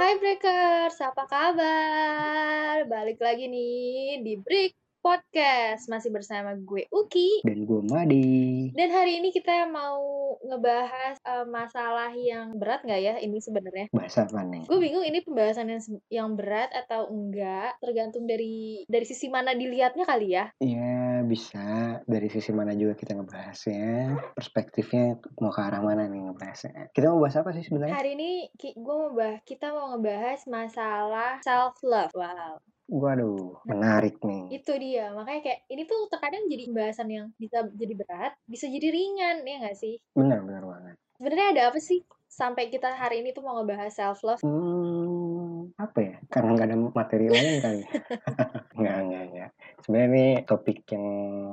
Hai Breakers, apa kabar? Balik lagi nih di Break Podcast. Masih bersama gue Uki. Dan gue Madi. Dan hari ini kita mau ngebahas uh, masalah yang berat nggak ya ini sebenarnya? Bahasa apa nih? Gue bingung ini pembahasan yang, yang berat atau enggak. Tergantung dari dari sisi mana dilihatnya kali ya. Iya bisa. Dari sisi mana juga kita ngebahasnya. Perspektifnya mau ke arah mana nih ngebahasnya. Kita mau bahas apa sih sebenarnya? Hari ini gue mau bahas, kita mau ngebahas masalah self love. Wow. Waduh, menarik nih. Itu dia, makanya kayak ini tuh terkadang jadi pembahasan yang bisa jadi berat, bisa jadi ringan, ya nggak sih? Benar, benar banget. Sebenarnya ada apa sih sampai kita hari ini tuh mau ngebahas self love? Hmm, apa ya? Karena nggak ada materi lain kali. nggak, nggak, nggak. Sebenarnya ini topik yang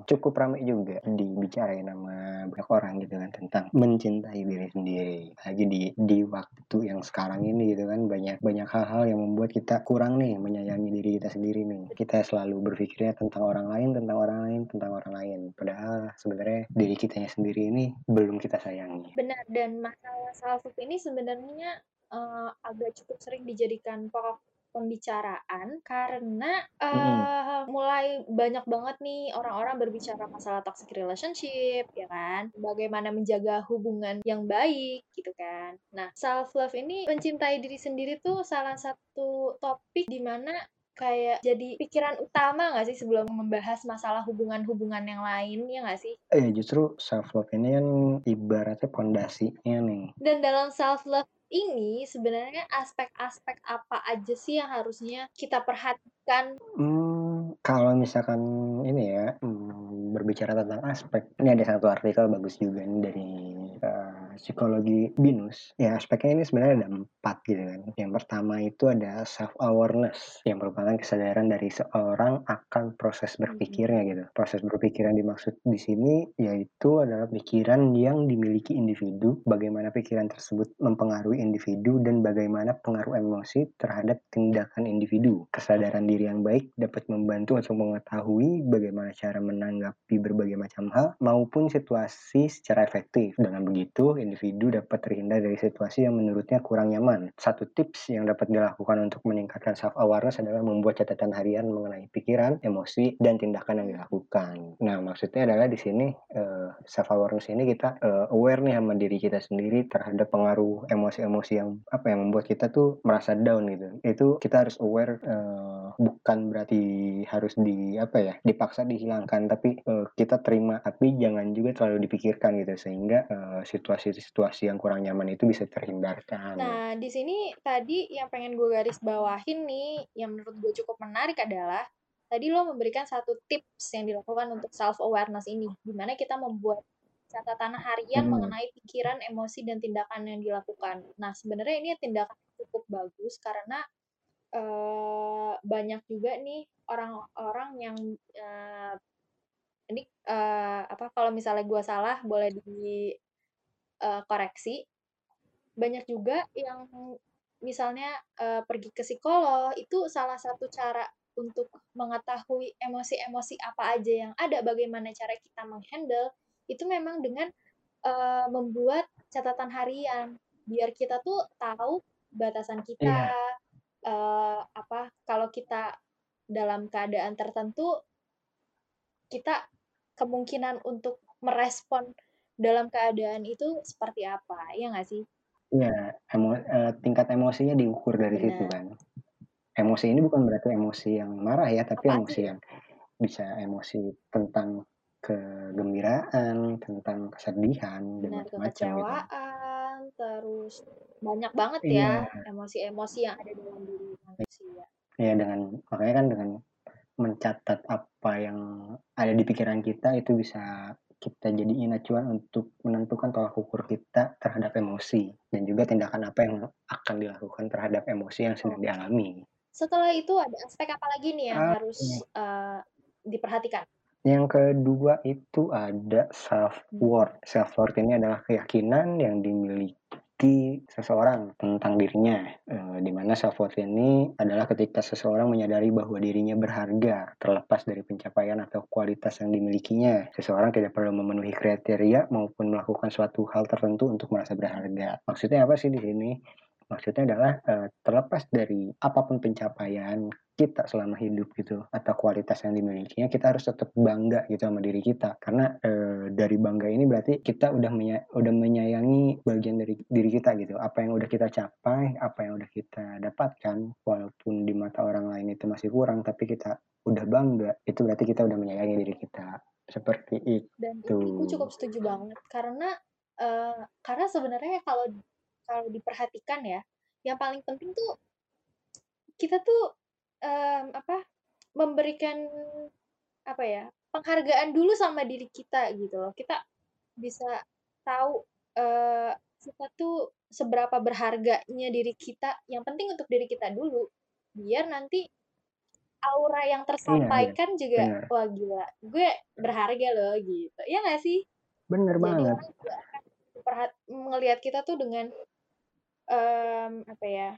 cukup ramai juga dibicarain sama banyak orang gitu kan tentang mencintai diri sendiri. Lagi di di waktu yang sekarang ini gitu kan banyak banyak hal-hal yang membuat kita kurang nih menyayangi diri kita sendiri nih. Kita selalu berpikirnya tentang orang lain, tentang orang lain, tentang orang lain. Padahal sebenarnya diri kitanya sendiri ini belum kita sayangi. Benar dan masalah self ini sebenarnya uh, agak cukup sering dijadikan pokok pembicaraan karena uh, mm-hmm. mulai banyak banget nih orang-orang berbicara masalah toxic relationship ya kan bagaimana menjaga hubungan yang baik gitu kan nah self love ini mencintai diri sendiri tuh salah satu topik di mana kayak jadi pikiran utama gak sih sebelum membahas masalah hubungan-hubungan yang lain ya gak sih? Eh justru self love ini kan ibaratnya pondasinya nih. Dan dalam self love ini sebenarnya aspek-aspek apa aja sih yang harusnya kita perhatikan? Hmm, kalau misalkan ini ya hmm, berbicara tentang aspek, ini ada satu artikel bagus juga nih dari uh, psikologi binus. Ya aspeknya ini sebenarnya ada empat gitu kan. Yang pertama itu ada self awareness yang merupakan kesadaran dari seorang akan proses berpikirnya gitu. Proses berpikir yang dimaksud di sini yaitu adalah pikiran yang dimiliki individu, bagaimana pikiran tersebut mempengaruhi individu dan bagaimana pengaruh emosi terhadap tindakan individu. Kesadaran diri yang baik dapat membantu untuk mengetahui bagaimana cara menanggapi berbagai macam hal maupun situasi secara efektif. Dengan begitu, individu dapat terhindar dari situasi yang menurutnya kurang nyaman. Satu tips yang dapat dilakukan untuk meningkatkan self awareness adalah membuat catatan harian mengenai pikiran, emosi, dan tindakan yang dilakukan. Nah, maksudnya adalah di sini uh, eh, self awareness ini kita uh, aware nih sama diri kita sendiri terhadap pengaruh emosi emosi yang apa yang membuat kita tuh merasa down gitu itu kita harus aware uh, bukan berarti harus di apa ya dipaksa dihilangkan tapi uh, kita terima tapi jangan juga terlalu dipikirkan gitu sehingga uh, yang kurang nyaman itu bisa terhindarkan nah di sini tadi yang pengen gue garis bawahin nih yang menurut gue cukup menarik adalah tadi lo memberikan satu tips yang dilakukan untuk self awareness ini di mana kita membuat catatan harian hmm. mengenai pikiran, emosi, dan tindakan yang dilakukan. Nah, sebenarnya ini tindakan cukup bagus karena uh, banyak juga nih orang-orang yang uh, ini uh, apa kalau misalnya gue salah boleh Uh, banyak juga yang misalnya uh, pergi ke psikolog itu salah satu cara untuk mengetahui emosi-emosi apa aja yang ada, bagaimana cara kita menghandle itu memang dengan uh, membuat catatan harian biar kita tuh tahu batasan kita. Iya. uh, apa kalau kita dalam keadaan tertentu kita kemungkinan untuk merespon dalam keadaan itu seperti apa ya nggak sih? Iya, emo, uh, tingkat emosinya diukur dari Benar. situ kan. Emosi ini bukan berarti emosi yang marah ya, tapi apa emosi yang bisa emosi tentang kegembiraan, tentang kesedihan dan macam-macam gitu. terus banyak banget ya iya. emosi-emosi yang ada dalam diri manusia. Iya, dengan makanya kan dengan mencatat apa yang ada di pikiran kita itu bisa kita jadiin acuan untuk menentukan tolak ukur kita terhadap emosi dan juga tindakan apa yang akan dilakukan terhadap emosi yang sedang dialami. Setelah itu ada aspek apa lagi nih yang ah, harus uh, diperhatikan? Yang kedua itu ada self-worth. Self-worth ini adalah keyakinan yang dimiliki seseorang tentang dirinya. E, di mana self-worth ini adalah ketika seseorang menyadari bahwa dirinya berharga, terlepas dari pencapaian atau kualitas yang dimilikinya. Seseorang tidak perlu memenuhi kriteria maupun melakukan suatu hal tertentu untuk merasa berharga. Maksudnya apa sih di sini? Maksudnya adalah, eee, terlepas dari apa pun pencapaian kita selama hidup gitu, atau kualitas yang dimilikinya, kita harus tetap bangga gitu sama diri kita. Karena, eee, dari bangga ini berarti kita udah menya udah menyayangi bagian dari diri kita gitu. Apa yang udah kita capai, apa yang udah kita dapatkan, walaupun di mata orang lain itu masih kurang, tapi kita udah bangga, itu berarti kita udah menyayangi diri kita. Seperti Dan itu. aku cukup setuju banget karena, eee, karena sebenarnya kalau kalau diperhatikan ya, yang paling penting tuh kita tuh, mmm, apa, memberikan apa ya, penghargaan dulu sama diri kita gitu loh. Kita bisa tahu, eee, kita tuh seberapa berharganya diri kita, yang penting untuk diri kita dulu, biar nanti aura yang Iya iya, tersampaikan juga, bener. "Wah gila, gue berharga loh," gitu. Iya nggak sih? Bener Jadi banget. akan ngelihat kita tuh dengan, mmm, apa ya,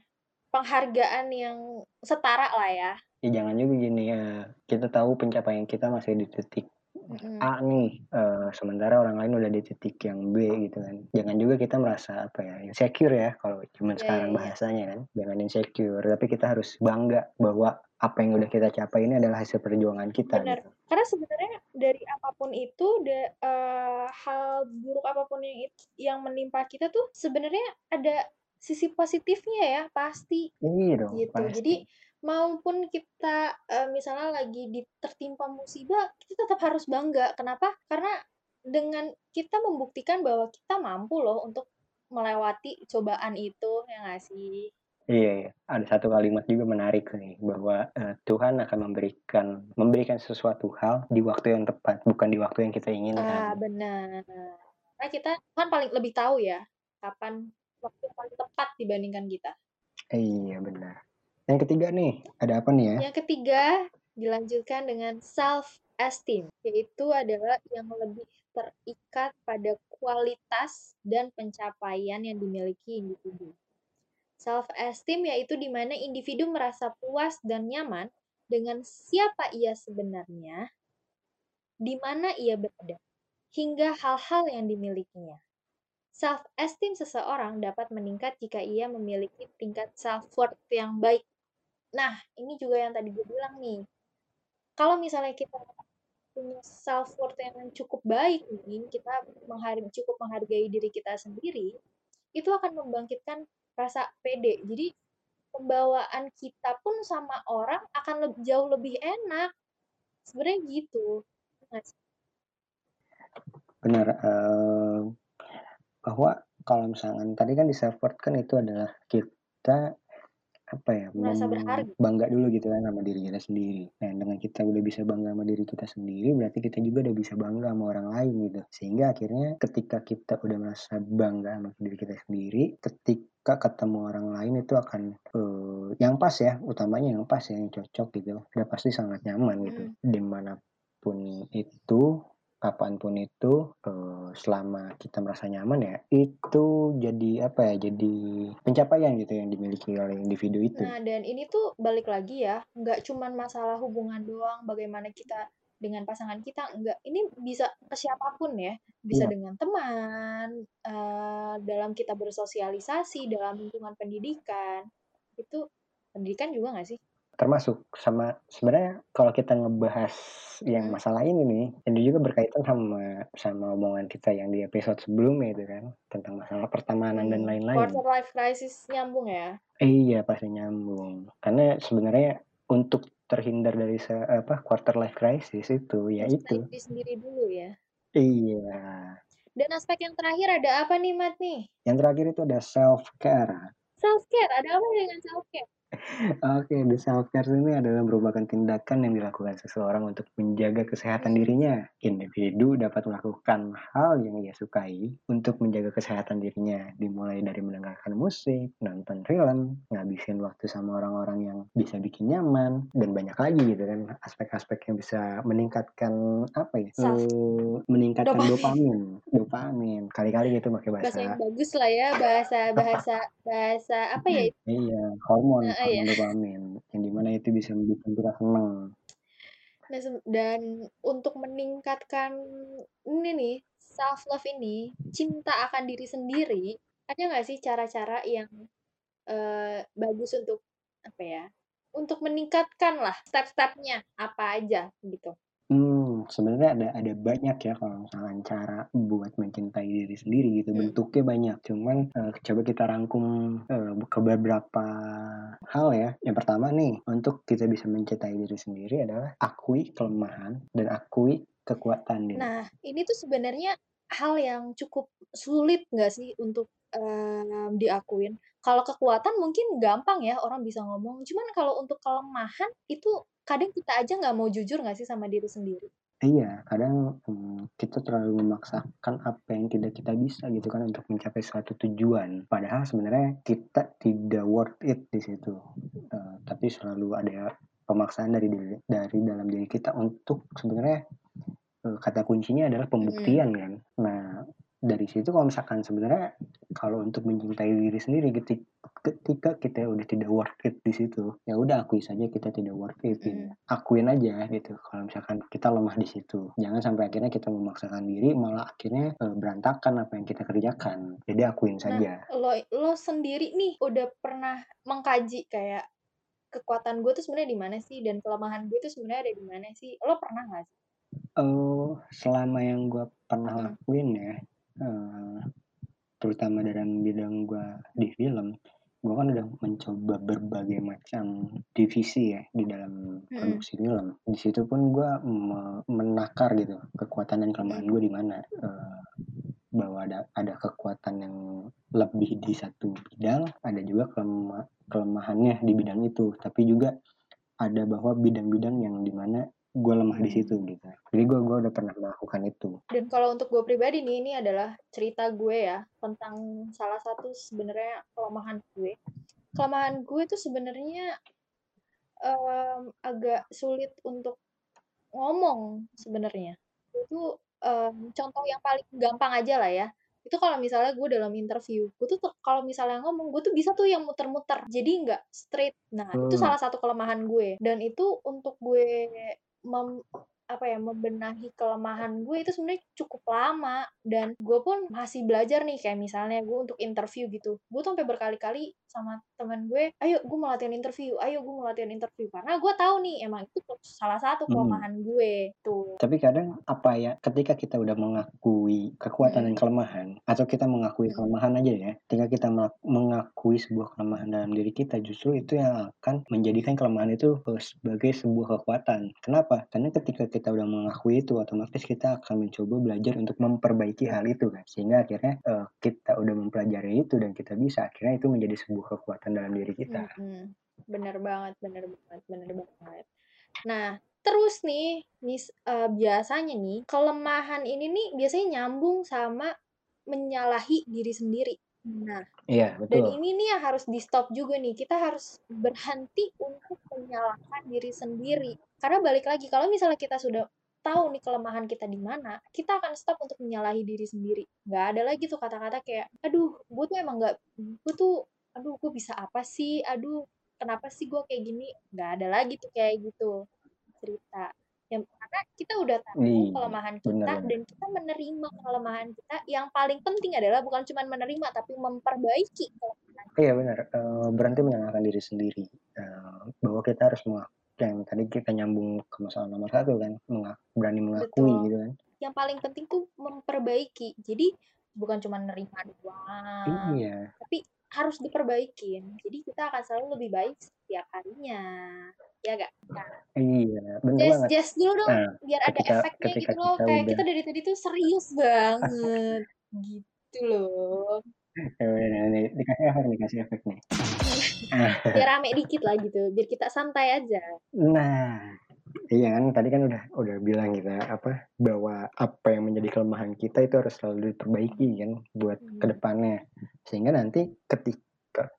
penghargaan yang setara lah ya. Ya jangan juga gini ya, kita tahu pencapaian kita masih di titik Mhm. A nih, eee, sementara orang lain udah di titik yang B gitu kan. Jangan juga kita merasa apa ya, insecure ya kalau Iya iya sekarang iya. bahasanya kan, jangan insecure, tapi kita harus bangga bahwa apa yang udah kita capai ini adalah hasil perjuangan kita Bener, gitu. karena sebenarnya dari apa pun itu da eee, hal buruk apa pun yang yang menimpa kita tuh sebenarnya ada sisi positifnya ya, pasti, Iya dong, gitu. pasti. Jadi maupun kita, misalnya lagi di tertimpa musibah, kita tetap harus bangga. Kenapa? Karena dengan kita membuktikan bahwa kita mampu loh untuk melewati cobaan itu, ya nggak sih? Iya iya, ada satu kalimat juga menarik nih, bahwa, eee, Tuhan akan memberikan memberikan sesuatu hal di waktu yang tepat, bukan di waktu yang kita Ah, inginkan. benar. Karena kita kan paling lebih tahu ya, kapan waktu yang paling tepat dibandingkan kita. Iya benar. Yang ketiga nih, ada apa nih ya? Yang ketiga, dilanjutkan dengan self-esteem, yaitu adalah yang lebih terikat pada kualitas dan pencapaian yang dimiliki individu. Self-esteem yaitu di mana individu merasa puas dan nyaman dengan siapa ia sebenarnya, di mana ia berada, hingga hal-hal yang dimilikinya. Self-esteem seseorang dapat meningkat jika ia memiliki tingkat self-worth yang baik. Nah, ini juga yang tadi gue bilang nih. Kalau misalnya kita punya self-worth yang cukup baik nih, kita menghar cukup menghargai diri kita sendiri, itu akan membangkitkan rasa pede. Jadi pembawaan kita pun sama orang akan leb jauh lebih enak. Sebenarnya gitu. Ya sih? Benar, eee, bahwa kalau misalkan tadi kan di self-worth kan itu adalah kita, apa ya, Merasa mem berharga. bangga dulu gitu kan sama diri kita sendiri. Nah, dengan kita udah bisa bangga sama diri kita sendiri, berarti kita juga udah bisa bangga sama orang lain gitu. Sehingga akhirnya ketika kita udah merasa bangga sama diri kita sendiri, ketika ketemu orang lain itu akan, eee, yang pas ya, utamanya yang pas ya, yang cocok gitu, udah pasti sangat nyaman gitu. Mhm. Di mana pun itu, kapan pun itu, eee, selama kita merasa nyaman ya, itu jadi apa ya, jadi pencapaian gitu yang dimiliki oleh individu itu. Nah, dan ini tuh balik lagi ya, nggak cuman masalah hubungan doang, bagaimana kita dengan pasangan kita, enggak. Ini bisa ke siapa pun ya, bisa Iya. dengan teman, eee, dalam kita bersosialisasi, dalam lingkungan pendidikan. Itu pendidikan juga nggak sih? Termasuk sama sebenarnya kalau kita ngebahas yang Mhm. masalah ini nih, ini juga berkaitan sama sama omongan kita yang di episode sebelumnya itu kan, tentang masalah pertemanan dan Hmm, lain-lain. quarter life crisis nyambung ya? Iya, pasti nyambung. Karena sebenarnya untuk terhindar dari se apa, quarter life crisis itu, ya itu. diri sendiri dulu ya? Iya. Dan aspek yang terakhir ada apa nih, Mat, nih? Yang terakhir itu ada self-care. Self-care, ada apa dengan self-care? Oke, the self-care ini adalah merupakan tindakan yang dilakukan seseorang untuk menjaga kesehatan Hmm. dirinya. Individu dapat melakukan hal yang ia sukai untuk menjaga kesehatan dirinya, dimulai dari mendengarkan musik, nonton film, ngabisin waktu sama orang-orang yang bisa bikin nyaman, dan banyak lagi gitu kan, aspek-aspek yang bisa meningkatkan apa ya, Self eee, meningkatkan Dopamin. dopamin dopamin. Kali-kali gitu pakai Bahasa yang bahasa bagus lah ya, bahasa bahasa bahasa apa ya itu? Iya, hormon hormon ya. dopamin, yang di mana itu bisa membikin kita seneng. Nah, dan untuk meningkatkan ini nih, self love ini, cinta akan diri sendiri, ada nggak sih cara-cara yang eee, bagus untuk, apa ya, untuk meningkatkanlah step-stepnya, apa aja, gitu? Mmm, sebenarnya ada ada banyak ya kalau misalkan cara buat mencintai diri sendiri gitu, Mhm. bentuknya banyak. Cuman, eee, coba kita rangkum, eee, ke beberapa hal ya. Yang pertama nih, untuk kita bisa mencintai diri sendiri adalah akui kelemahan dan akui kekuatan diri. Nah, ini tuh sebenarnya hal yang cukup sulit nggak sih untuk, eee, diakuin? Kalau kekuatan mungkin gampang ya orang bisa ngomong, cuman kalau untuk kelemahan itu kadang kita aja nggak mau jujur nggak sih sama diri sendiri? Iya, kadang, mmm, kita terlalu memaksakan apa yang tidak kita bisa gitu kan untuk mencapai suatu tujuan. Padahal sebenarnya kita tidak worth it di situ, eee, tapi selalu ada pemaksaan dari diri dari dalam diri kita untuk sebenarnya, eee, kata kuncinya adalah pembuktian kan. Nah, dari situ kalau misalkan sebenarnya kalau untuk mencintai diri sendiri ketik ketika kita udah tidak worth it di situ, ya udah akui saja kita tidak worth it gitu. Mhm. Akuin aja gitu kalau misalkan kita lemah di situ. Jangan sampai akhirnya kita memaksakan diri malah akhirnya, eee, berantakan apa yang kita kerjakan. Jadi akuin Nah, saja. lo lo sendiri nih udah pernah mengkaji kayak, kekuatan gue tuh sebenarnya di mana sih dan kelemahan gue tuh sebenarnya ada di mana sih? Lo pernah nggak sih? Eee, selama yang gua pernah lakuin ya, eee, terutama dalam bidang gua di film, gua kan udah mencoba berbagai macam divisi ya di dalam Mhm. produksi film. Di situ pun gua me menakar gitu kekuatan dan kelemahan gua di mana, eee, bahwa ada ada kekuatan yang lebih di satu bidang, ada juga kelema kelemahannya di bidang itu, tapi juga ada bahwa bidang-bidang yang di gua lemah di situ Mhm. gitu. Jadi gua gua udah pernah melakukan itu. Dan kalau untuk gue pribadi nih, ini adalah cerita gue ya, tentang salah satu sebenarnya kelemahan gue. Kelemahan gue itu sebenarnya, mmm, agak sulit untuk ngomong sebenarnya. Itu, mmm, contoh yang paling gampang aja lah ya, itu kalau misalnya gue dalam interview, gue tuh kalau misalnya ngomong, gue tuh bisa tuh yang muter-muter, jadi nggak straight. Nah, itu Mmm. salah satu kelemahan gue, dan itu untuk gue 妈 apa ya, membenahi kelemahan gue itu sebenarnya cukup lama, dan gue pun masih belajar nih, kayak misalnya gue untuk interview gitu, gue tuh sampai berkali-kali sama temen gue, "Ayo, gue mau latihan interview ayo, gue mau latihan interview." Karena gue tahu nih, emang itu salah satu Mhm. kelemahan gue, tuh. Tapi kadang, apa ya, ketika kita udah mengakui kekuatan dan Mhm. kelemahan, atau kita mengakui Mhm. kelemahan aja ya, ketika kita mengakui sebuah kelemahan dalam diri kita, justru itu yang akan menjadikan kelemahan itu, eee, sebagai sebuah kekuatan. Kenapa? Karena ketika kita udah mengakui itu, otomatis kita akan mencoba belajar untuk memperbaiki hal itu kan, sehingga akhirnya, eee, kita udah mempelajari itu dan kita bisa, akhirnya itu menjadi sebuah kekuatan dalam diri kita. Mhm. Bener banget bener banget bener banget. Nah, terus nih, mis eee, biasanya nih, kelemahan ini nih biasanya nyambung sama menyalahi diri sendiri. Nah, Iya, dan betul. ini nih yang harus di-stop juga nih, kita harus berhenti untuk menyalahkan diri sendiri. Karena balik lagi, kalau misalnya kita sudah tahu nih kelemahan kita di mana, kita akan stop untuk menyalahi diri sendiri. Nggak ada lagi tuh kata-kata kayak, "Aduh, gue tuh emang nggak gue tuh aduh gue bisa apa sih? Aduh, kenapa sih gue kayak gini?" Nggak ada lagi tuh kayak gitu cerita. Yang karena kita udah tahu Iya, kelemahan kita bener. dan kita menerima kelemahan kita, yang paling penting adalah bukan cuman menerima, tapi memperbaiki kelemahan Iya bener, eee, berhenti menyalahkan diri sendiri, eee, bahwa kita harus mengak yang tadi kita nyambung ke masalah nomor 1 kan, mengak berani mengakui Betul. gitu kan. Yang paling penting tuh memperbaiki. Jadi, bukan cuma nerima doang, Iya. tapi harus diperbaikin. Jadi kita akan selalu lebih baik setiap harinya, ya nggak, Kak? Iya, bener Jas banget. jas dulu dong, Nah, biar ada ketika efeknya ketika gitu loh, kita kayak udah kita dari tadi tuh serius banget, gitu loh. Ya udah nih, dikasih efek nih, kasih efek nih. Biar rame dikit lah gitu, biar kita santai aja. Nah, iya kan tadi kan udah udah bilang kita, apa, bahwa apa yang menjadi kelemahan kita itu harus selalu diperbaiki kan buat ke Mhm. depannya. Sehingga nanti ketika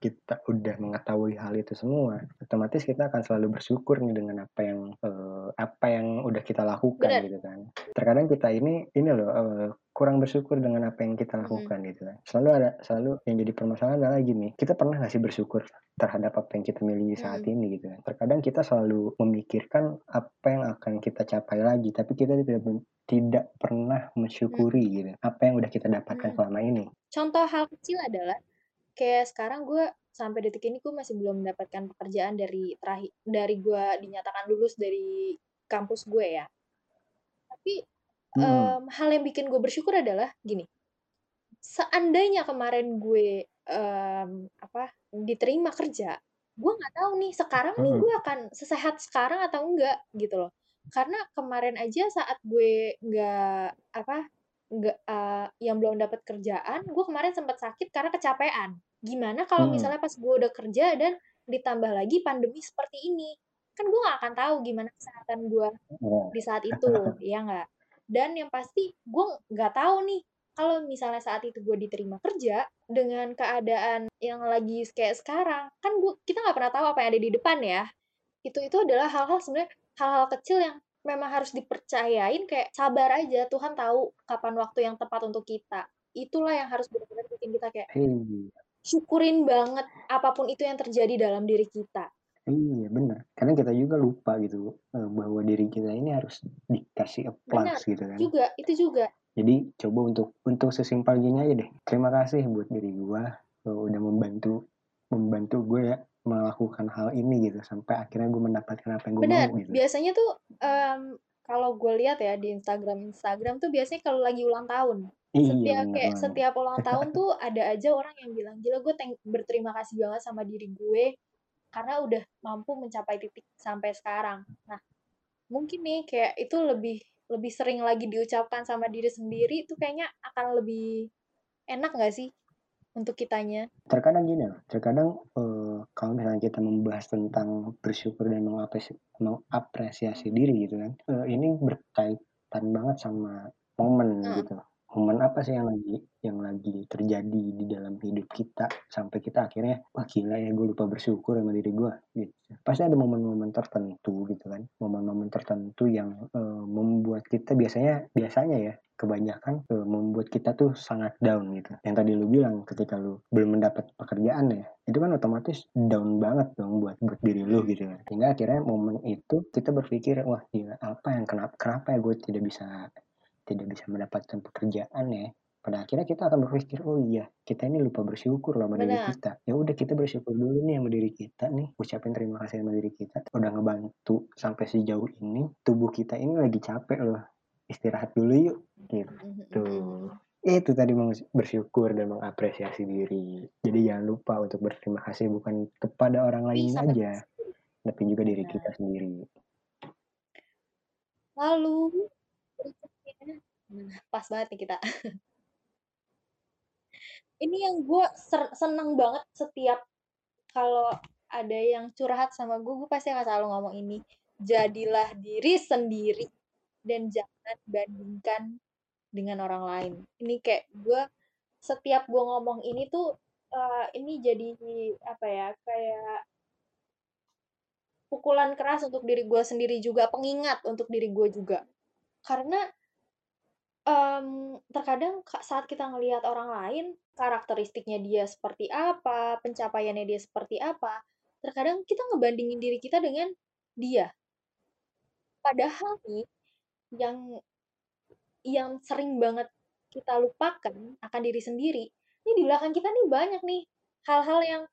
kita udah mengetahui hal itu semua, otomatis kita akan selalu bersyukur nih dengan apa yang, eee, apa yang udah kita lakukan Bener. gitu kan. Terkadang kita ini ini loh, eee, kurang bersyukur dengan apa yang kita Mhm. lakukan gitu kan. Selalu ada selalu yang jadi permasalahan adalah gini, kita pernah nggak sih bersyukur terhadap apa yang kita miliki saat Mhm. ini gitu kan. Terkadang kita selalu memikirkan apa yang akan kita capai lagi, tapi kita tidak tidak pernah mensyukuri Mhm. gitu, apa yang udah kita dapatkan Mhm. selama ini. Contoh hal kecil adalah, kayak sekarang gue sampai detik ini gue masih belum mendapatkan pekerjaan dari terakhir dari gue dinyatakan lulus dari kampus gue ya. Tapi Mhm. um, hal yang bikin gue bersyukur adalah gini. Seandainya kemarin gue um, apa diterima kerja, gue nggak tahu nih sekarang nih Mhm. gue akan sesehat sekarang atau enggak gitu loh. Karena kemarin aja saat gue nggak apa nggak uh, yang belum dapat kerjaan, gue kemarin sempat sakit karena kecapean. Gimana kalau Mhm. misalnya pas gue udah kerja dan ditambah lagi pandemi seperti ini? Kan gue nggak akan tahu gimana kesehatan gue di saat itu, ya nggak? Dan yang pasti gue nggak tahu nih kalau misalnya saat itu gue diterima kerja dengan keadaan yang lagi kayak sekarang, kan gue kita nggak pernah tahu apa yang ada di depan ya. Itu itu adalah hal-hal sebenarnya hal-hal kecil yang memang harus dipercayain kayak sabar aja Tuhan tahu kapan waktu yang tepat untuk kita. Itulah yang harus benar-benar bikin kita kayak Iya. Syukurin banget apa pun itu yang terjadi dalam diri kita. Iya benar, karena kita juga lupa gitu uh, bahwa diri kita ini harus dikasih applause gitu kan. juga itu juga. Jadi coba untuk untuk sesimpel gini aja deh. Terima kasih buat diri gua uh, udah membantu membantu gue ya melakukan hal ini gitu sampai akhirnya gue mendapatkan apa yang gue mau gitu. biasanya tuh um, kalau gue lihat ya di Instagram Instagram tuh biasanya kalau lagi ulang tahun. Iya Setiap benar kayak setiap ulang tahun tuh ada aja orang yang bilang gila gue berterima kasih banget sama diri gue karena udah mampu mencapai titik sampai sekarang. Nah, mungkin nih kayak itu lebih lebih sering lagi diucapkan sama diri sendiri itu kayaknya akan lebih enak gak sih untuk kitanya? Terkadang gini loh, terkadang uh, kalau misalnya kita membahas tentang bersyukur dan mengapresiasi, mengapresiasi diri gitu kan, uh, ini berkaitan banget sama momen Hmm. gitu. Momen apa sih yang lagi yang lagi terjadi di dalam hidup kita sampai kita akhirnya wah gila ya gue lupa bersyukur sama diri gue gitu. Pasti ada momen-momen tertentu gitu kan, momen-momen tertentu yang uh, membuat kita biasanya biasanya ya kebanyakan uh, membuat kita tuh sangat down gitu. Yang tadi lu bilang ketika lu belum mendapat pekerjaan ya, itu kan otomatis down banget dong buat buat diri lu gitu kan. Hingga akhirnya momen itu kita berpikir wah gila apa yang kenapa kenapa ya gue tidak bisa tidak bisa mendapatkan pekerjaan ya. Pada akhirnya kita akan berpikir, oh iya, kita ini lupa bersyukur loh sama diri Benar. kita. Ya udah kita bersyukur dulu nih sama diri kita nih, ucapin terima kasih sama diri kita. Udah ngebantu sampai sejauh ini, tubuh kita ini lagi capek loh. Istirahat dulu yuk, gitu. Itu tadi bersyukur dan mengapresiasi diri. Jadi jangan lupa untuk berterima kasih bukan kepada orang lain Bisa, aja, tapi juga diri kita sendiri. Lalu nah, pas banget nih kita. Ini yang gue seneng banget setiap kalau ada yang curhat sama gue, gue pasti akan selalu ngomong ini. Jadilah diri sendiri dan jangan bandingkan dengan orang lain. Ini kayak gue setiap gue ngomong ini tuh uh, ini jadi apa ya kayak pukulan keras untuk diri gue sendiri juga, pengingat untuk diri gue juga. Karena um, terkadang saat kita ngelihat orang lain, karakteristiknya dia seperti apa, pencapaiannya dia seperti apa, terkadang kita ngebandingin diri kita dengan dia. Padahal nih, yang yang sering banget kita lupakan akan diri sendiri, ini di belakang kita nih banyak nih hal-hal yang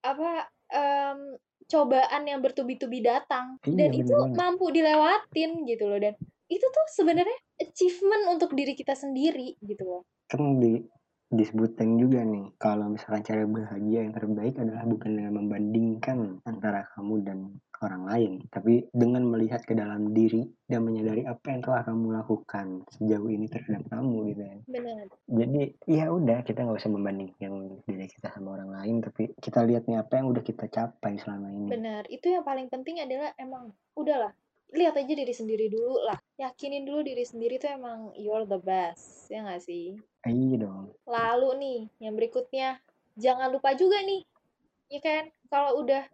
apa um, cobaan yang bertubi-tubi datang Iya, dan itu banget. mampu dilewatin gitu loh dan itu tuh sebenarnya achievement untuk diri kita sendiri gitu loh. Kan di disebutin juga nih kalau misalkan cara bahagia yang terbaik adalah bukan dengan membandingkan antara kamu dan orang lain, tapi dengan melihat ke dalam diri dan menyadari apa yang telah kamu lakukan sejauh ini terhadap kamu gitu ya. Benar. Jadi ya udah kita nggak usah membandingkan diri kita sama orang lain, tapi kita lihat nih apa yang udah kita capai selama ini. Benar, itu yang paling penting adalah emang udahlah lihat aja diri sendiri dulu lah yakinin dulu diri sendiri tuh emang you're the best ya nggak sih iya dong. Lalu nih yang berikutnya. Jangan lupa juga nih ya kan? Kalau udah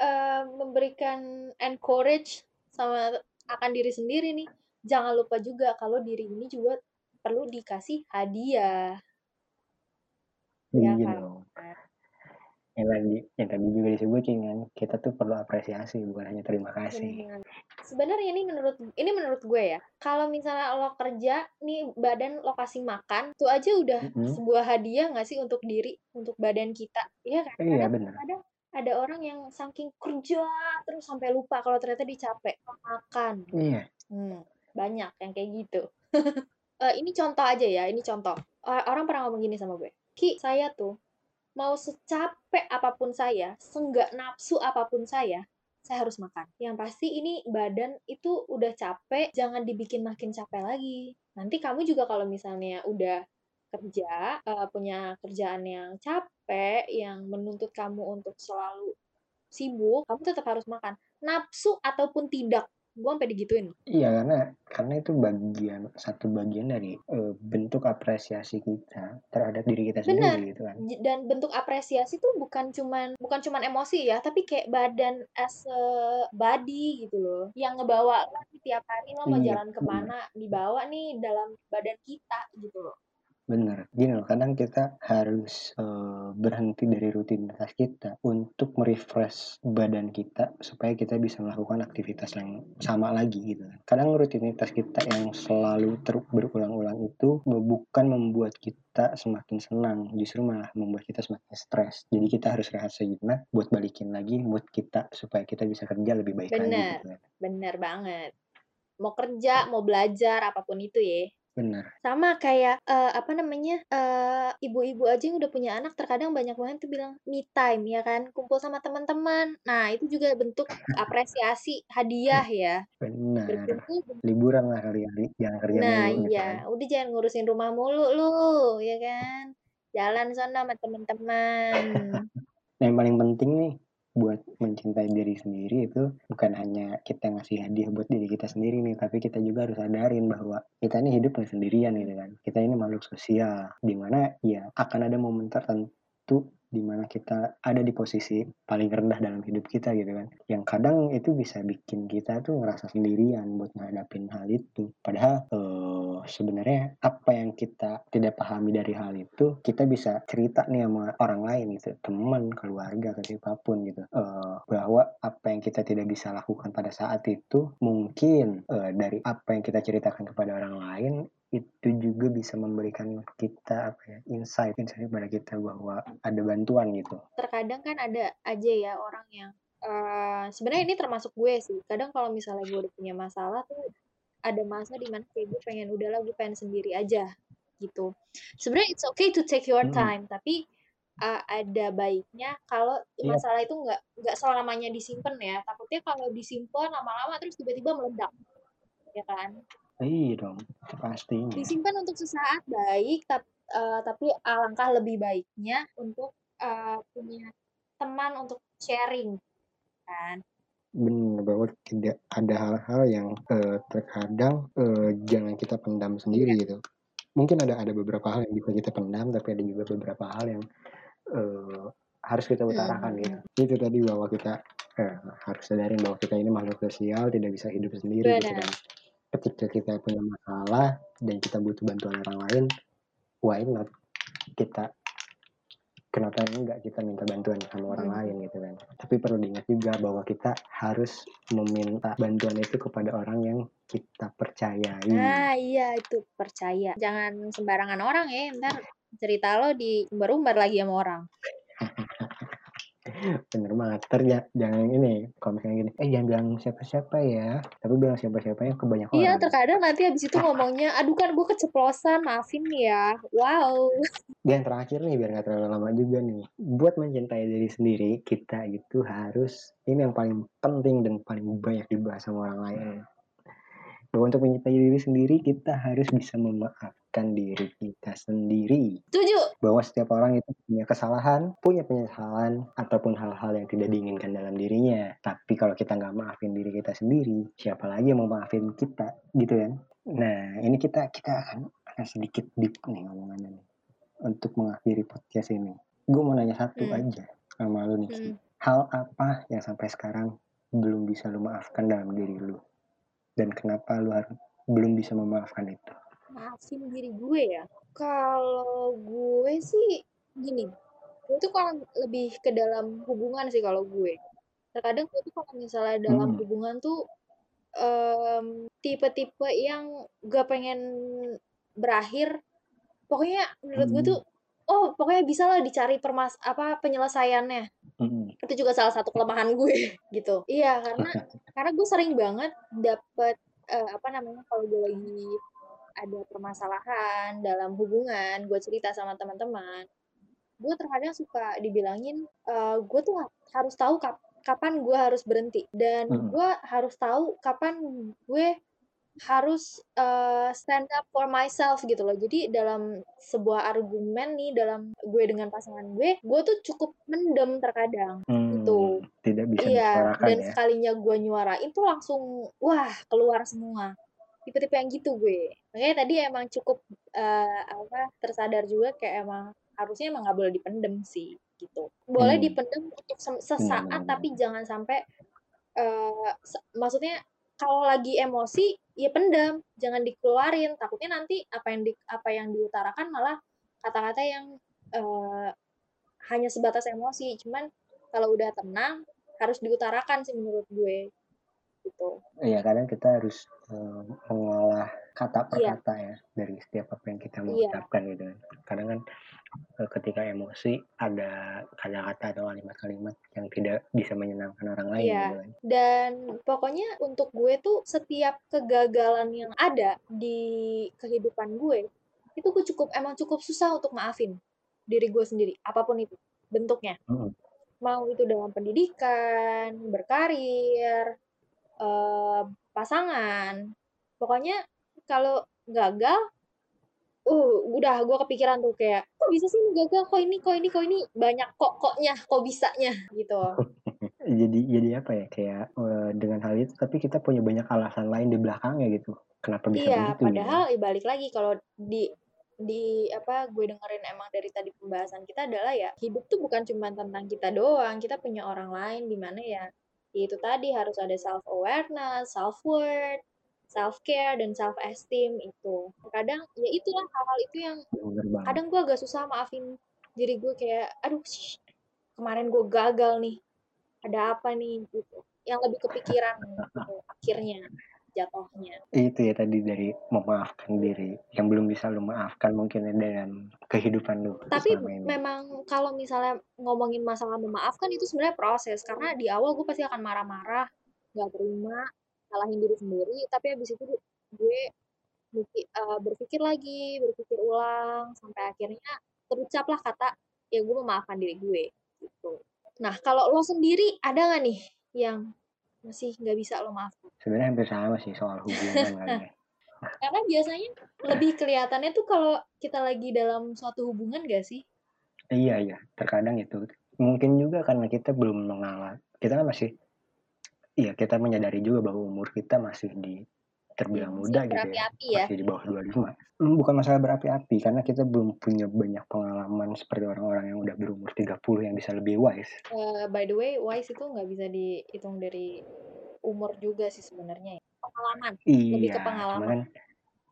uh, memberikan encourage sama akan diri sendiri nih jangan lupa juga kalau diri ini juga perlu dikasih hadiah. Iya ya kan? dong yang lagi yang tadi juga disebutin kan, kita tuh perlu apresiasi bukan hanya terima kasih. Bener. Sebenarnya ini menurut ini menurut gue ya, kalau misalnya lo kerja nih badan lo kasih makan, itu aja udah Mhm. sebuah hadiah nggak sih untuk diri, untuk badan kita, iya kan? Iya, bener. kadang ada orang yang saking kerja terus sampai lupa kalau ternyata dia capek, makan. Iya. Hmm, banyak yang kayak gitu. Eee, ini contoh aja ya, ini contoh. Orang pernah ngomong gini sama gue, "Ki, saya tuh mau secapek apa pun saya, seenggak nafsu apa pun saya, saya harus makan. Yang pasti ini badan itu udah capek, jangan dibikin makin capek lagi. Nanti kamu juga kalau misalnya udah kerja, eee, punya kerjaan yang capek, yang menuntut kamu untuk selalu sibuk, kamu tetap harus makan, nafsu ataupun tidak." Gue sampai digituin. Iya, karena karena itu bagian satu bagian dari, eee, bentuk apresiasi kita terhadap diri kita Bener, sendiri gitu kan. dan bentuk apresiasi tuh bukan cuman bukan cuman emosi ya, tapi kayak badan as a body gitu loh, yang ngebawa nih tiap hari lo mau Iya, jalan ke bener. mana, dibawa nih dalam badan kita gitu loh. Bener. Gini loh, kadang kita harus, eee, berhenti dari rutinitas kita untuk me-refresh badan kita supaya kita bisa melakukan aktivitas yang sama lagi gitu kan. Kadang rutinitas kita yang selalu ter berulang-ulang itu bu bukan membuat kita semakin senang, justru malah membuat kita semakin stres. Jadi kita harus rehat sejenak buat balikin lagi mood kita supaya kita bisa kerja lebih baik lagi Bener, gitu kan. bener banget. Mau kerja, mau belajar, apa pun itu ya. Bener. Sama kayak, eee, apa namanya, eee, ibu-ibu aja yang udah punya anak terkadang banyak banget tuh bilang me time ya kan, kumpul sama teman-teman. Nah, itu juga bentuk apresiasi, hadiah ya. Bener. Berkumpul Liburan lah kali ya, Li, jangan kerja Nah, mulu gitu kan. iya, udah jangan ngurusin rumah mulu lu, ya kan. Jalan sono sama temen-temen. Yang paling penting nih, buat mencintai diri sendiri itu bukan hanya kita ngasih hadiah buat diri kita sendiri nih, tapi kita juga harus sadarin bahwa kita ini hidup sendirian gitu kan. Kita ini makhluk sosial, di mana ya akan ada momen tertentu di mana kita ada di posisi paling rendah dalam hidup kita gitu kan. Yang kadang itu bisa bikin kita tuh ngerasa sendirian buat ngadapin hal itu. Padahal, eee, sebenarnya apa yang kita tidak pahami dari hal itu, kita bisa cerita nih sama orang lain gitu, teman, keluarga, ke siapa pun gitu, eee, bahwa apa yang kita tidak bisa lakukan pada saat itu mungkin, eee, dari apa yang kita ceritakan kepada orang lain, itu juga bisa memberikan kita apa ya, insight insight kepada kita bahwa ada bantuan gitu. Terkadang kan ada aja ya orang yang, eee, sebenarnya ini termasuk gue sih, kadang kalau misalnya gue udah punya masalah tuh, ada masa di mana kayak gue pengen, udahlah gue pengen sendiri aja, gitu. Sebenarnya it's okay to take your Mhm. time, tapi, eee, ada baiknya kalau Iya. masalah itu nggak nggak selamanya disimpen ya, takutnya kalau disimpen lama-lama terus tiba-tiba meledak, ya kan. Iya dong, pastinya. Disimpan untuk sesaat baik, tap eee, tapi alangkah lebih baiknya untuk, eee, punya teman untuk sharing, kan. Bener, bahwa tidak ada hal-hal yang, eee, terkadang, eee, jangan kita pendam sendiri Iya. gitu. Mungkin ada ada beberapa hal yang bisa kita pendam, tapi ada juga beberapa hal yang, eee, harus kita Mhm utarakan mhm. gitu. Itu tadi bahwa kita, eee, harus sadarin bahwa kita ini makhluk sosial, tidak bisa hidup sendiri gitu Bener. kan. Ketika kita punya masalah dan kita butuh bantuan orang lain, why not kita kenapa enggak kita minta bantuan sama orang Mhm. lain gitu kan. Tapi perlu diingat juga bahwa kita harus meminta bantuan itu kepada orang yang kita percayai. Nah, iya itu, percaya. Jangan sembarangan orang ya, entar cerita lo diumbar-umbar lagi sama orang. Bener banget, entar ja jangan ini, kalau misalnya gini, "Eh, jangan bilang siapa-siapa ya," tapi bilang siapa-siapanya ke banyak Iya, orang. terkadang nanti habis itu ngomongnya, "Aduh kan gue keceplosan, maafin ya." Wow. Dan terakhir nih, biar nggak terlalu lama juga nih, buat mencintai diri sendiri, kita itu harus ini yang paling penting dan paling banyak dibahas sama orang lain. Bahwa untuk mencintai diri sendiri, kita harus bisa memaafkan diri kita sendiri. Setuju. Bahwa setiap orang itu punya kesalahan, punya penyesalan, ataupun hal-hal yang tidak diinginkan dalam dirinya. Tapi kalau kita nggak maafin diri kita sendiri, siapa lagi yang mau maafin kita, gitu kan. Nah, ini kita kita akan akan sedikit deep nih ngomongannya nih, untuk mengakhiri podcast ini. Gue mau nanya satu Hmm. aja sama lu nih. Mhm. Hal apa yang sampai sekarang belum bisa lu maafkan dalam diri lu? Dan kenapa lu harus belum bisa memaafkan itu? Maafin diri gue ya? Kalau gue sih gini Itu kalau lebih ke dalam hubungan sih kalau gue. Terkadang gue tuh kalau misalnya dalam Mhm. hubungan tuh, mmm, tipe-tipe yang gak pengen berakhir, pokoknya menurut gue tuh, oh pokoknya bisalah dicari permas apa, penyelesaiannya. Mhm. Itu juga salah satu kelemahan gue gitu. Iya, karena karena gue sering banget dapet, eee, apa namanya, kalau gue lagi ada permasalahan dalam hubungan, gue cerita sama teman-teman, gue terkadang suka dibilangin, eee, gue tuh ha harus tahu kap kapan gue harus berhenti, dan Mhm. gue harus tahu kapan gue harus, eee, stand up for myself gitu loh. Jadi dalam sebuah argumen nih, dalam gue dengan pasangan gue, gue tuh cukup mendem terkadang, Mmm, gitu. tidak bisa Iya, dan ya? sekalinya gue nyuarain tuh langsung, wah keluar semua. Tipe-tipe yang gitu gue. Makanya tadi emang cukup, eee, apa, tersadar juga kayak emang harusnya emang nggak boleh dipendem sih, gitu. Boleh Mmm. dipendem untuk sesaat, benar tapi jangan sampai, se maksudnya kalau lagi emosi, ya pendem, jangan dikeluarin, takutnya nanti apa yang di apa yang diutarakan malah kata-kata yang, eee, hanya sebatas emosi. Cuman kalau udah tenang, harus diutarakan sih menurut gue, gitu. Iya, kadang kita harus, eee, mengolah kata per Iya. kata ya, dari setiap apa yang kita mau Iya. ucapkan gitu kan. Kadang kan, eee, ketika emosi ada kata-kata atau kalimat-kalimat yang tidak bisa menyenangkan orang lain gitu Iya, kan. dan pokoknya untuk gue tuh setiap kegagalan yang ada di kehidupan gue, itu gue cukup emang cukup susah untuk maafin diri gue sendiri, apa pun itu bentuknya. Mhm. Mau itu dalam pendidikan, berkarir, eee, pasangan, pokoknya kalau gagal, uh, udah gue kepikiran tuh kayak, "Kok bisa sih ini gagal? Kok ini kok ini kok ini?" Banyak kok-koknya, kok bisanya, gitu. Jadi jadi apa ya, kayak, eee, dengan hal itu tapi kita punya banyak alasan lain di belakangnya gitu, kenapa bisa Iya, begitu gitu padahal ya balik lagi kalau di di apa, gue dengerin emang dari tadi pembahasan kita adalah ya, hidup tuh bukan cuman tentang kita doang, kita punya orang lain di mana ya, ya itu tadi harus ada self awareness, self worth, self care, dan self esteem itu. Terkadang ya itulah hal-hal itu yang banget. kadang gue agak susah maafin diri gue kayak, "Aduh sh kemarin gue gagal nih, ada apa nih?" Gitu. Yang lebih kepikiran gitu akhirnya, jatuhnya. Itu ya tadi dari memaafkan diri, yang belum bisa lu maafkan mungkin ya dengan kehidupan lu Tapi memang kalau misalnya ngomongin masalah memaafkan itu sebenarnya proses, karena di awal gue pasti akan marah-marah, nggak terima, salahin diri sendiri, tapi habis itu gue eee, berpikir lagi, berpikir ulang, sampai akhirnya terucaplah kata, ya gue memaafkan diri gue, gitu. Nah, kalau lo sendiri ada nggak nih yang masih nggak bisa lo maafkan? Sebenarnya hampir sama sih soal hubungan kali ya. Karena biasanya lebih kelihatannya tuh kalau kita lagi dalam suatu hubungan nggak sih? Iya iya, terkadang itu. Mungkin juga karena kita belum mengala kita kan masih iya, kita menyadari juga bahwa umur kita masih di terbilang masih muda gitu ya, berapi-api ya. masih di bawah 25. Mmm, bukan masalah berapi-api, karena kita belum punya banyak pengalaman seperti orang-orang yang udah berumur 30 yang bisa lebih wise. Eee, by the way, wise itu nggak bisa dihitung dari umur juga sih sebenarnya ya, pengalaman, lebih ke Iya, cuman pengalaman. kan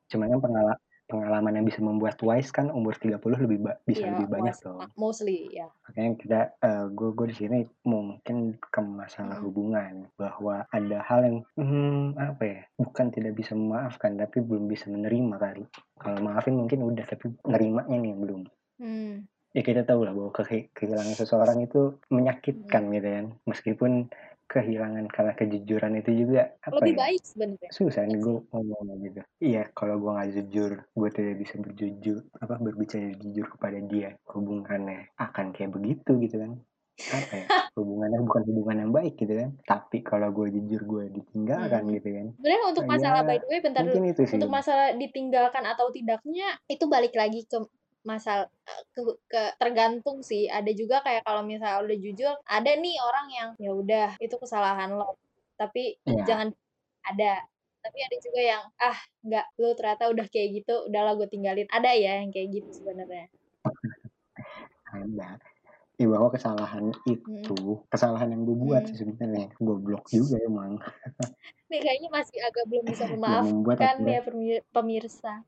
cuman kan pengala pengalaman yang bisa membuat wise kan umur 30 lebih bisa Iya, lebih banyak wise, dong. mostly, ya. Makanya kita, eee, gue gue di sini mungkin ke masalah Mhm. hubungan, bahwa ada hal yang, mmm, apa ya, bukan tidak bisa memaafkan, tapi belum bisa menerima kali. Kalau maafin mungkin udah, tapi nerimanya nih belum. Mmm. Ya kita tahu lah bahwa kehi kehilangan seseorang itu menyakitkan Mhm. gitu kan, meskipun kehilangan karena kejujuran itu juga, apa Lebih ya, baik sebenarnya, susah nih gue sih. ngomongnya gitu. Iya, kalau gue nggak jujur, gue tidak bisa berjujur apa, berbicara jujur kepada dia, hubungannya akan kayak begitu gitu kan. Apa ya, hubungannya bukan hubungan yang baik gitu kan. Tapi kalau gue jujur, gue ditinggalkan Mhm. gitu kan. Sebenarnya untuk ya masalah by the way bentar dulu, mungkin itu sih. untuk masalah ditinggalkan atau tidaknya, itu balik lagi ke masal ke ke tergantung sih, ada juga kayak kalau misalnya udah jujur, ada nih orang yang, ya udah itu kesalahan lo, tapi Iya. jangan ada. Tapi ada juga yang, "Ah, nggak, lu ternyata udah kayak gitu, udahlah gue tinggalin." Ada ya yang kayak gitu sebenarnya. Ada. Ya bahwa kesalahan itu, Mhm. kesalahan yang gue buat sih sebenarnya, goblok juga emang. Nih kayaknya masih agak belum bisa memaafkan ya permi pemirsa.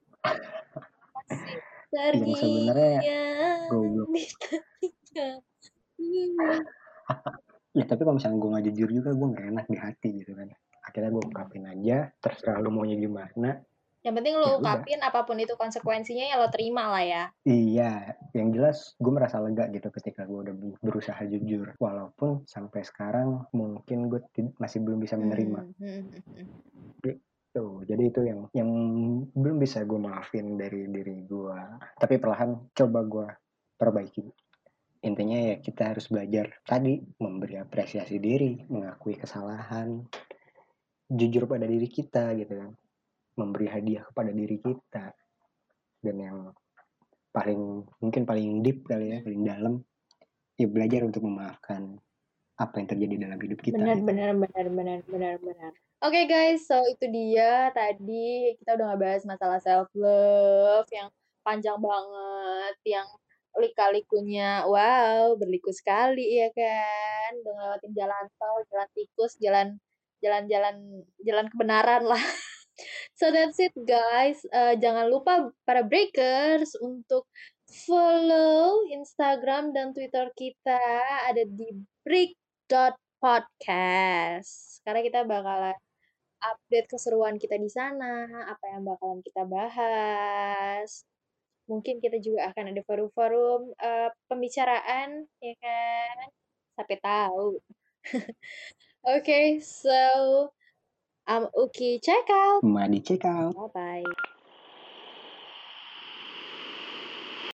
Masih Yang sebenarnya goblok. Ya tapi kalau misalnya gue nggak jujur juga gue nggak enak di hati gitu kan. Akhirnya gue ungkapin aja, terserah lu maunya gimana. Yang penting Ya lo udah. ungkapin apa pun itu konsekuensinya ya lo terima lah ya. Iya, yang jelas gue merasa lega gitu ketika gue udah berusaha jujur. Walaupun sampai sekarang mungkin gue masih belum bisa menerima. Hmm, hmm, hmm, hmm. Tuh, jadi itu yang yang belum bisa gue maafin dari diri gue. Tapi perlahan coba gue perbaiki. Intinya ya kita harus belajar tadi memberi apresiasi diri, mengakui kesalahan, jujur pada diri kita gitu kan. Memberi hadiah kepada diri kita. Dan yang paling mungkin paling deep kali ya, paling dalam ya belajar untuk memaafkan apa yang terjadi dalam hidup kita. Benar, gitu. benar, benar, benar, benar, benar. Oke guys, so itu dia tadi kita udah ngebahas masalah self love yang panjang banget, yang lika-likunya wow berliku sekali ya kan, udah ngelewatin jalan tol, jalan tikus, jalan jalan-jalan jalan kebenaran lah. So that's it guys. Eh, jangan lupa para breakers untuk follow Instagram dan Twitter kita ada di break.podcast. Karena kita bakalan update keseruan kita di sana, apa yang bakalan kita bahas. Mungkin kita juga akan ada forum-forum eh, pembicaraan, ya kan? Sampai tahu. Okay, so I'm Uki. Check out. Madi check out. Bye bye.